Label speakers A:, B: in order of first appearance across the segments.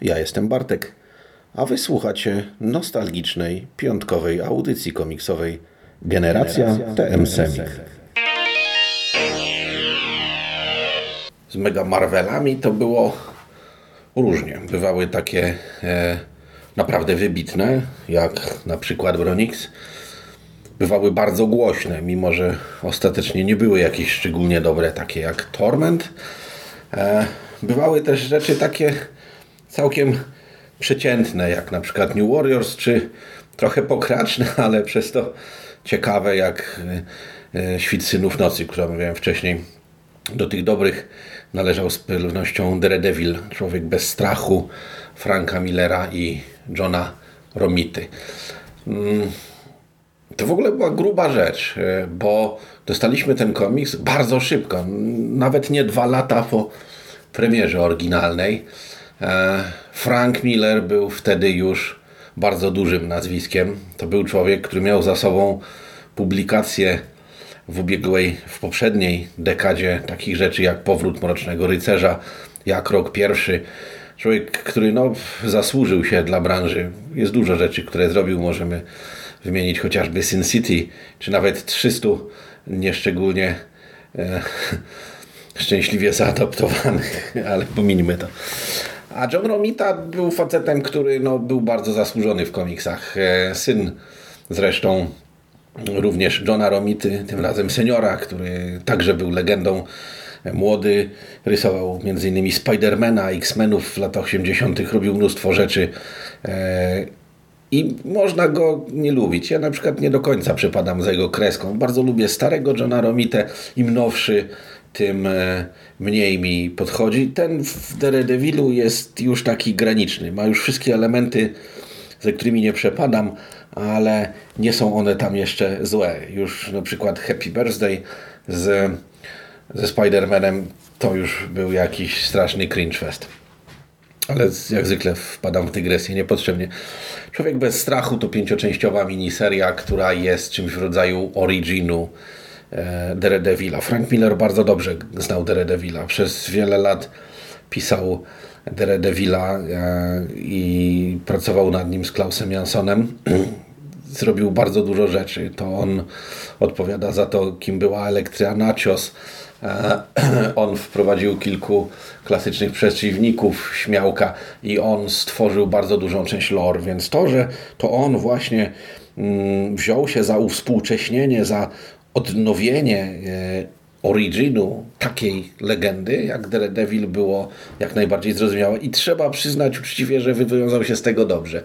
A: Ja jestem Bartek, a wysłuchacie nostalgicznej, piątkowej audycji komiksowej Generacja, Generacja TM Semik. Z Mega Marvelami to było różnie. Bywały takie e, naprawdę wybitne, jak na przykład Bronix. Bywały bardzo głośne, mimo że ostatecznie nie były jakieś szczególnie dobre, takie jak Torment. E, bywały też rzeczy takie całkiem przeciętne, jak na przykład New Warriors, czy trochę pokraczne, ale przez to ciekawe, jak e, e, Świt Synów Nocy, które omawiałem wcześniej. Do tych dobrych należał z pewnością Daredevil, Człowiek bez strachu, Franka Millera i Johna Romity. Mm, to w ogóle była gruba rzecz, e, bo dostaliśmy ten komiks bardzo szybko, nawet nie dwa lata po premierze oryginalnej. E, Frank Miller był wtedy już bardzo dużym nazwiskiem. To był człowiek, który miał za sobą publikację w ubiegłej, w poprzedniej dekadzie takich rzeczy jak Powrót Mrocznego Rycerza, jak Rok Pierwszy. Człowiek, który no, zasłużył się dla branży. Jest dużo rzeczy, które zrobił. Możemy wymienić chociażby Sin City, czy nawet 300 nieszczególnie e, szczęśliwie zaadoptowanych, ale pominijmy to. A John Romita był facetem, który no, był bardzo zasłużony w komiksach. E, syn zresztą również Johna Romity, tym razem seniora, który także był legendą e, młody, rysował m.in. Spidermana, X-Menów w latach 80., robił mnóstwo rzeczy e, i można go nie lubić. Ja na przykład nie do końca przypadam za jego kreską. Bardzo lubię starego Johna Romite, im nowszy tym e, mniej mi podchodzi. Ten w Daredevilu jest już taki graniczny. Ma już wszystkie elementy, ze którymi nie przepadam, ale nie są one tam jeszcze złe. Już na przykład Happy Birthday z, ze Spider-Manem to już był jakiś straszny cringe fest. Ale jak zwykle wpadam w dygresję niepotrzebnie. Człowiek bez strachu to pięcioczęściowa miniseria, która jest czymś w rodzaju originu Daredevila. Frank Miller bardzo dobrze znał Daredevila. Przez wiele lat pisał Daredevila e, i pracował nad nim z Klausem Janssonem. Zrobił bardzo dużo rzeczy. To on odpowiada za to, kim była Elektria Nachos. E, on wprowadził kilku klasycznych przeciwników Śmiałka i on stworzył bardzo dużą część lore, więc to, że to on właśnie mm, wziął się za uwspółcześnienie, za odnowienie e, originu takiej legendy, jak Daredevil było jak najbardziej zrozumiałe i trzeba przyznać uczciwie, że wywiązał się z tego dobrze.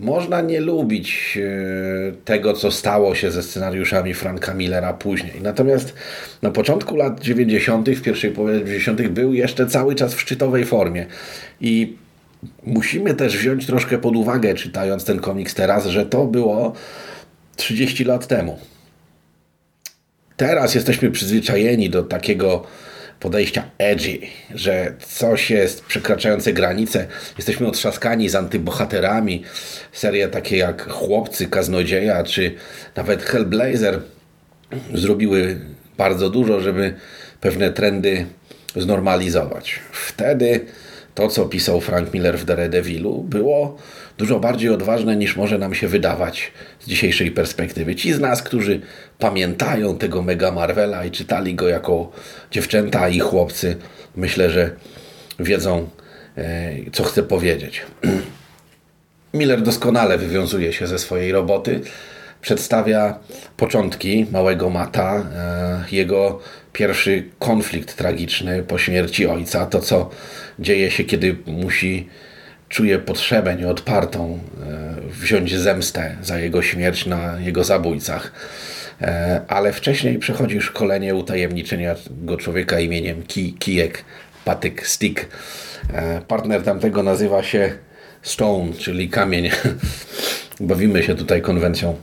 A: Można nie lubić e, tego, co stało się ze scenariuszami Franka Millera później. Natomiast na początku lat 90., w pierwszej połowie 90., był jeszcze cały czas w szczytowej formie. I musimy też wziąć troszkę pod uwagę, czytając ten komiks teraz, że to było 30 lat temu. Teraz jesteśmy przyzwyczajeni do takiego podejścia edgy, że coś jest przekraczające granice. Jesteśmy otrzaskani z antybohaterami. Serie takie jak Chłopcy, Kaznodzieja czy nawet Hellblazer zrobiły bardzo dużo, żeby pewne trendy znormalizować. Wtedy to, co pisał Frank Miller w Daredevilu, było dużo bardziej odważne niż może nam się wydawać z dzisiejszej perspektywy. Ci z nas, którzy pamiętają tego Mega Marvela i czytali go jako dziewczęta i chłopcy, myślę, że wiedzą, e, co chcę powiedzieć. Miller doskonale wywiązuje się ze swojej roboty. Przedstawia początki małego Mata, e, jego pierwszy konflikt tragiczny po śmierci ojca, to co dzieje się, kiedy musi czuje potrzebę nieodpartą e, wziąć zemstę za jego śmierć na jego zabójcach. E, ale wcześniej przechodzi szkolenie utajemniczenia go człowieka imieniem Ki, Kijek Patyk Stick. E, partner tamtego nazywa się Stone, czyli kamień. Bawimy się tutaj konwencją.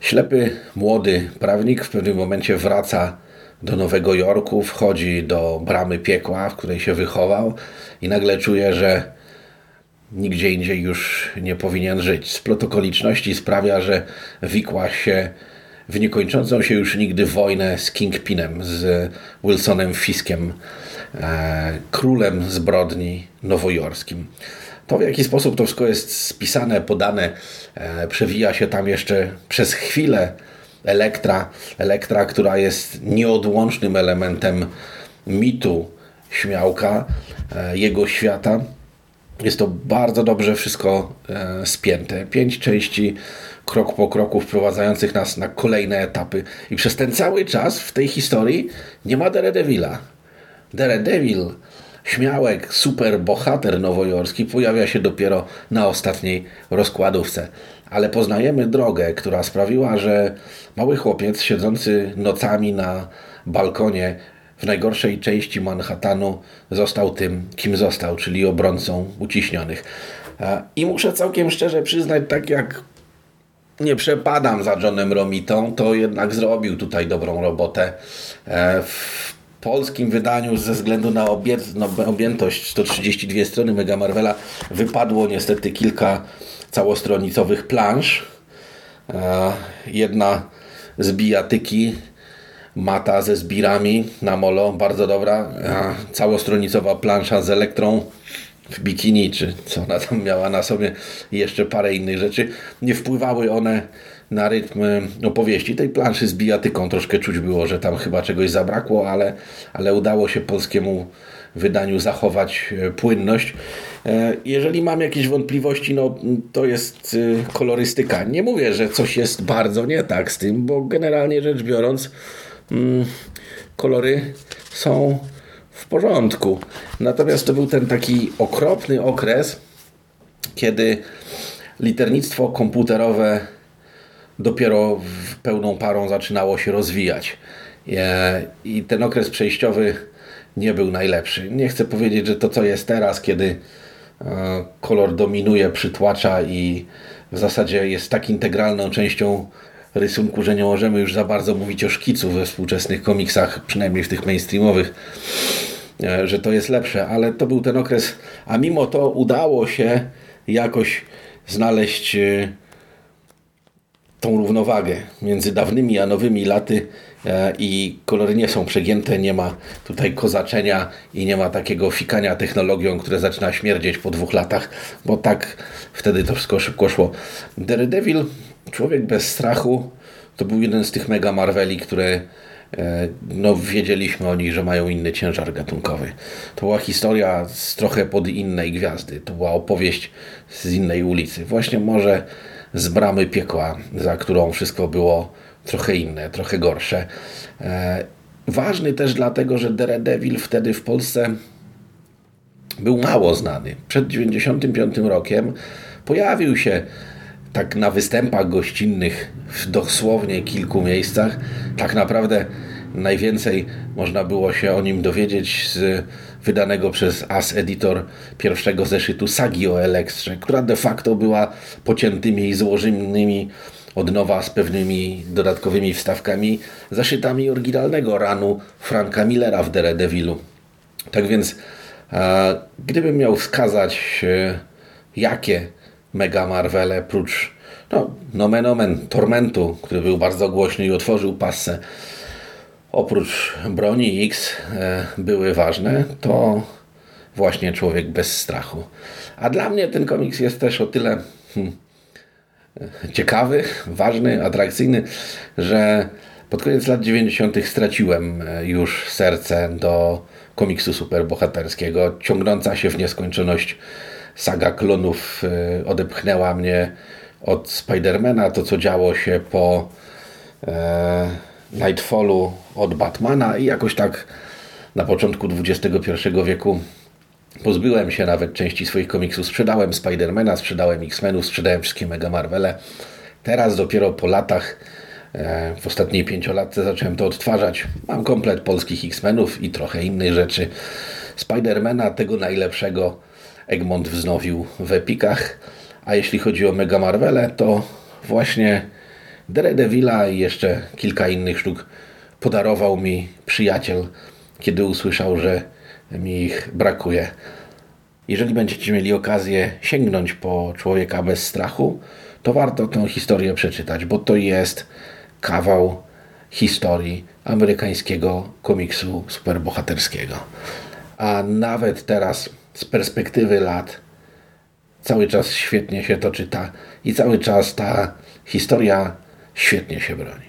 A: Ślepy, młody prawnik w pewnym momencie wraca do Nowego Jorku, wchodzi do bramy piekła, w której się wychował i nagle czuje, że nigdzie indziej już nie powinien żyć. Splot okoliczności sprawia, że wikła się w niekończącą się już nigdy wojnę z Kingpinem, z Wilsonem Fiskiem. e, królem zbrodni nowojorskim. To w jaki sposób to wszystko jest spisane, podane, e, przewija się tam jeszcze przez chwilę Elektra, Elektra, która jest nieodłącznym elementem mitu Śmiałka, e, jego świata. Jest to bardzo dobrze wszystko e, spięte. Pięć części, krok po kroku, wprowadzających nas na kolejne etapy. I przez ten cały czas w tej historii nie ma Daredevila. Daredevil, śmiałek, super bohater nowojorski pojawia się dopiero na ostatniej rozkładówce. Ale poznajemy drogę, która sprawiła, że mały chłopiec siedzący nocami na balkonie w najgorszej części Manhattanu został tym, kim został, czyli obrońcą uciśnionych. I muszę całkiem szczerze przyznać, tak jak nie przepadam za Johnem Romitą, to jednak zrobił tutaj dobrą robotę. E, w polskim wydaniu ze względu na objętość 132 strony Mega Marvela wypadło niestety kilka całostronicowych plansz. E, jedna z bijatyki mata ze zbirami na molo, bardzo dobra. Całostronicowa plansza z elektrą w bikini, czy co ona tam miała na sobie, jeszcze parę innych rzeczy. Nie wpływały one na rytm opowieści. Tej planszy z bijatyką troszkę czuć było, że tam chyba czegoś zabrakło, ale, ale udało się polskiemu wydaniu zachować e, płynność. E, jeżeli mam jakieś wątpliwości, no to jest e, kolorystyka. Nie mówię, że coś jest bardzo nie tak z tym, bo generalnie rzecz biorąc, Mm, kolory są w porządku. Natomiast to był ten taki okropny okres, kiedy liternictwo komputerowe dopiero w pełną parą zaczynało się rozwijać. E, I ten okres przejściowy nie był najlepszy. Nie chcę powiedzieć, że to co jest teraz, kiedy e, kolor dominuje, przytłacza i w zasadzie jest tak integralną częścią rysunku, że nie możemy już za bardzo mówić o szkicu we współczesnych komiksach, przynajmniej w tych mainstreamowych, e, że to jest lepsze, ale to był ten okres, a mimo to udało się jakoś znaleźć e, tą równowagę między dawnymi a nowymi laty e, i kolory nie są przegięte, nie ma tutaj kozaczenia i nie ma takiego fikania technologią, które zaczyna śmierdzieć po dwóch latach, bo tak wtedy to wszystko szybko szło. Daredevil Człowiek bez strachu to był jeden z tych mega Marveli, które e, no, wiedzieliśmy o nich, że mają inny ciężar gatunkowy. To była historia z trochę pod innej gwiazdy. To była opowieść z innej ulicy. Właśnie może z bramy piekła, za którą wszystko było trochę inne, trochę gorsze. E, ważny też dlatego, że Daredevil wtedy w Polsce był mało znany. Przed 95 rokiem pojawił się tak na występach gościnnych w dosłownie kilku miejscach. Tak naprawdę najwięcej można było się o nim dowiedzieć z wydanego przez As Editor pierwszego zeszytu sagi o Elektrze, która de facto była pociętymi i złożonymi od nowa z pewnymi dodatkowymi wstawkami zaszytami oryginalnego ranu Franka Millera w Daredevilu. Tak więc, gdybym miał wskazać, e, jakie Mega Marvele, prócz no, nomen omen Tormentu, który był bardzo głośny i otworzył pasę, oprócz broni X e, były ważne, to właśnie Człowiek bez strachu. A dla mnie ten komiks jest też o tyle hmm, ciekawy, ważny, atrakcyjny, że pod koniec lat 90. straciłem e, już serce do komiksu superbohaterskiego, ciągnąca się w nieskończoność saga klonów y, odepchnęła mnie od Spidermana, to co działo się po e, Nightfallu od Batmana i jakoś tak na początku XXI wieku pozbyłem się nawet części swoich komiksów. Sprzedałem Spidermana, sprzedałem X-Menów, sprzedałem wszystkie Mega Marvele. Teraz dopiero po latach, e, w ostatniej pięciolatce zacząłem to odtwarzać. Mam komplet polskich X-Menów i trochę innych rzeczy. Spidermana, tego najlepszego, Egmont wznowił w Epikach. A jeśli chodzi o Mega Marvele, to właśnie Daredevila i jeszcze kilka innych sztuk podarował mi przyjaciel, kiedy usłyszał, że mi ich brakuje. Jeżeli będziecie mieli okazję sięgnąć po Człowieka bez strachu, to warto tę historię przeczytać, bo to jest kawał historii amerykańskiego komiksu superbohaterskiego. a nawet teraz z perspektywy lat cały czas świetnie się to czyta i cały czas ta historia świetnie się broni.